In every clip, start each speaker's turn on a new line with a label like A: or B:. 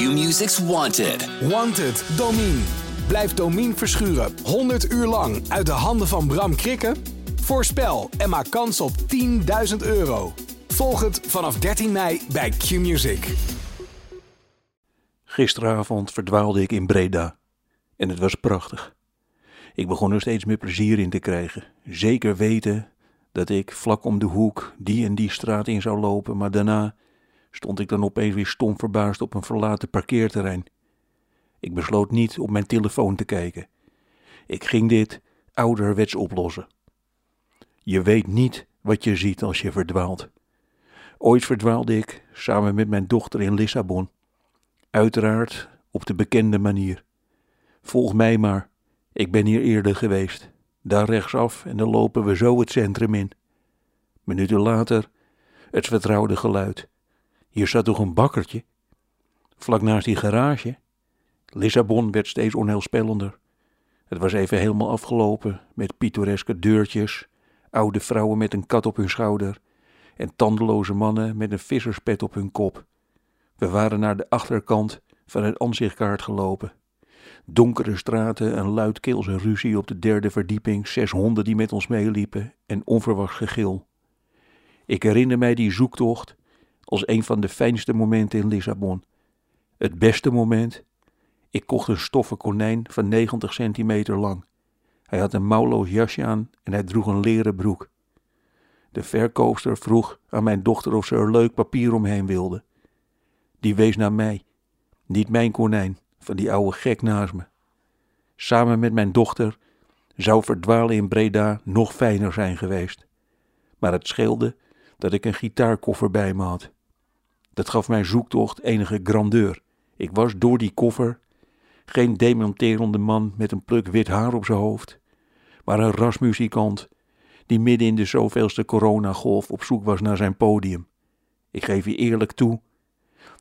A: Q-Music's Wanted.
B: Wanted, Domine. Blijf Domine verschuren 100 uur lang uit de handen van Bram Krikken? Voorspel en maak kans op 10.000 euro. Volg het vanaf 13 mei bij Q-Music.
C: Gisteravond verdwaalde ik in Breda. En het was prachtig. Ik begon er steeds meer plezier in te krijgen. Zeker weten dat ik vlak om de hoek die en die straat in zou lopen, maar daarna stond ik dan opeens weer stom verbaasd op een verlaten parkeerterrein. Ik besloot niet op mijn telefoon te kijken. Ik ging dit ouderwets oplossen. Je weet niet wat je ziet als je verdwaalt. Ooit verdwaalde ik samen met mijn dochter in Lissabon. Uiteraard op de bekende manier. Volg mij maar, ik ben hier eerder geweest. Daar rechtsaf en dan lopen we zo het centrum in. Minuten later het vertrouwde geluid. Hier zat toch een bakkertje? Vlak naast die garage. Lissabon werd steeds onheilspellender. Het was even helemaal afgelopen met pittoreske deurtjes, oude vrouwen met een kat op hun schouder en tandeloze mannen met een visserspet op hun kop. We waren naar de achterkant van het aanzichtkaart gelopen. Donkere straten, een luidkeelse ruzie op de derde verdieping, zes honden die met ons meeliepen en onverwacht gegil. Ik herinner mij die zoektocht als een van de fijnste momenten in Lissabon. Het beste moment? Ik kocht een stoffen konijn van 90 centimeter lang. Hij had een mouwloos jasje aan en hij droeg een leren broek. De verkoopster vroeg aan mijn dochter of ze er leuk papier omheen wilde. Die wees naar mij, niet mijn konijn, van die oude gek naast me. Samen met mijn dochter zou verdwalen in Breda nog fijner zijn geweest. Maar het scheelde dat ik een gitaarkoffer bij me had. Dat gaf mijn zoektocht enige grandeur. Ik was door die koffer geen demonterende man met een pluk wit haar op zijn hoofd, maar een rasmuzikant die midden in de zoveelste coronagolf op zoek was naar zijn podium. Ik geef je eerlijk toe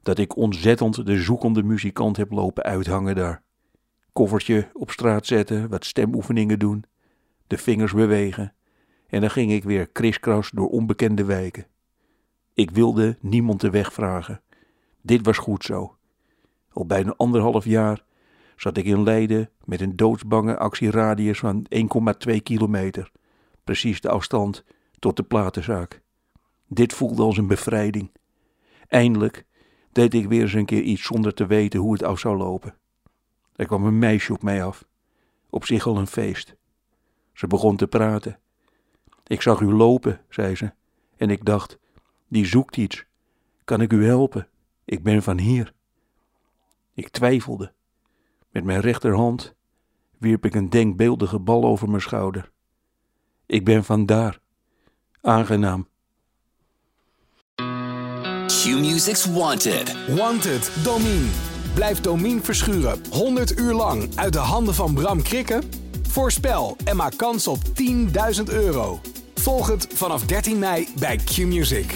C: dat ik ontzettend de zoekende muzikant heb lopen uithangen daar. Koffertje op straat zetten, wat stemoefeningen doen, de vingers bewegen en dan ging ik weer kriskras door onbekende wijken. Ik wilde niemand de weg vragen. Dit was goed zo. Al bijna anderhalf jaar zat ik in Leiden met een doodsbange actieradius van 1,2 kilometer. Precies de afstand tot de platenzaak. Dit voelde als een bevrijding. Eindelijk deed ik weer eens een keer iets zonder te weten hoe het af zou lopen. Er kwam een meisje op mij af. Op zich al een feest. Ze begon te praten. Ik zag u lopen, zei ze, en ik dacht, die zoekt iets. Kan ik u helpen? Ik ben van hier. Ik twijfelde. Met mijn rechterhand wierp ik een denkbeeldige bal over mijn schouder. Ik ben van daar. Aangenaam.
A: Q-Music's Wanted.
B: Wanted, Domine. Blijf Domine verschuren 100 uur lang uit de handen van Bram Krikken? Voorspel en maak kans op 10.000 euro. Volg het vanaf 13 mei bij Q-Music.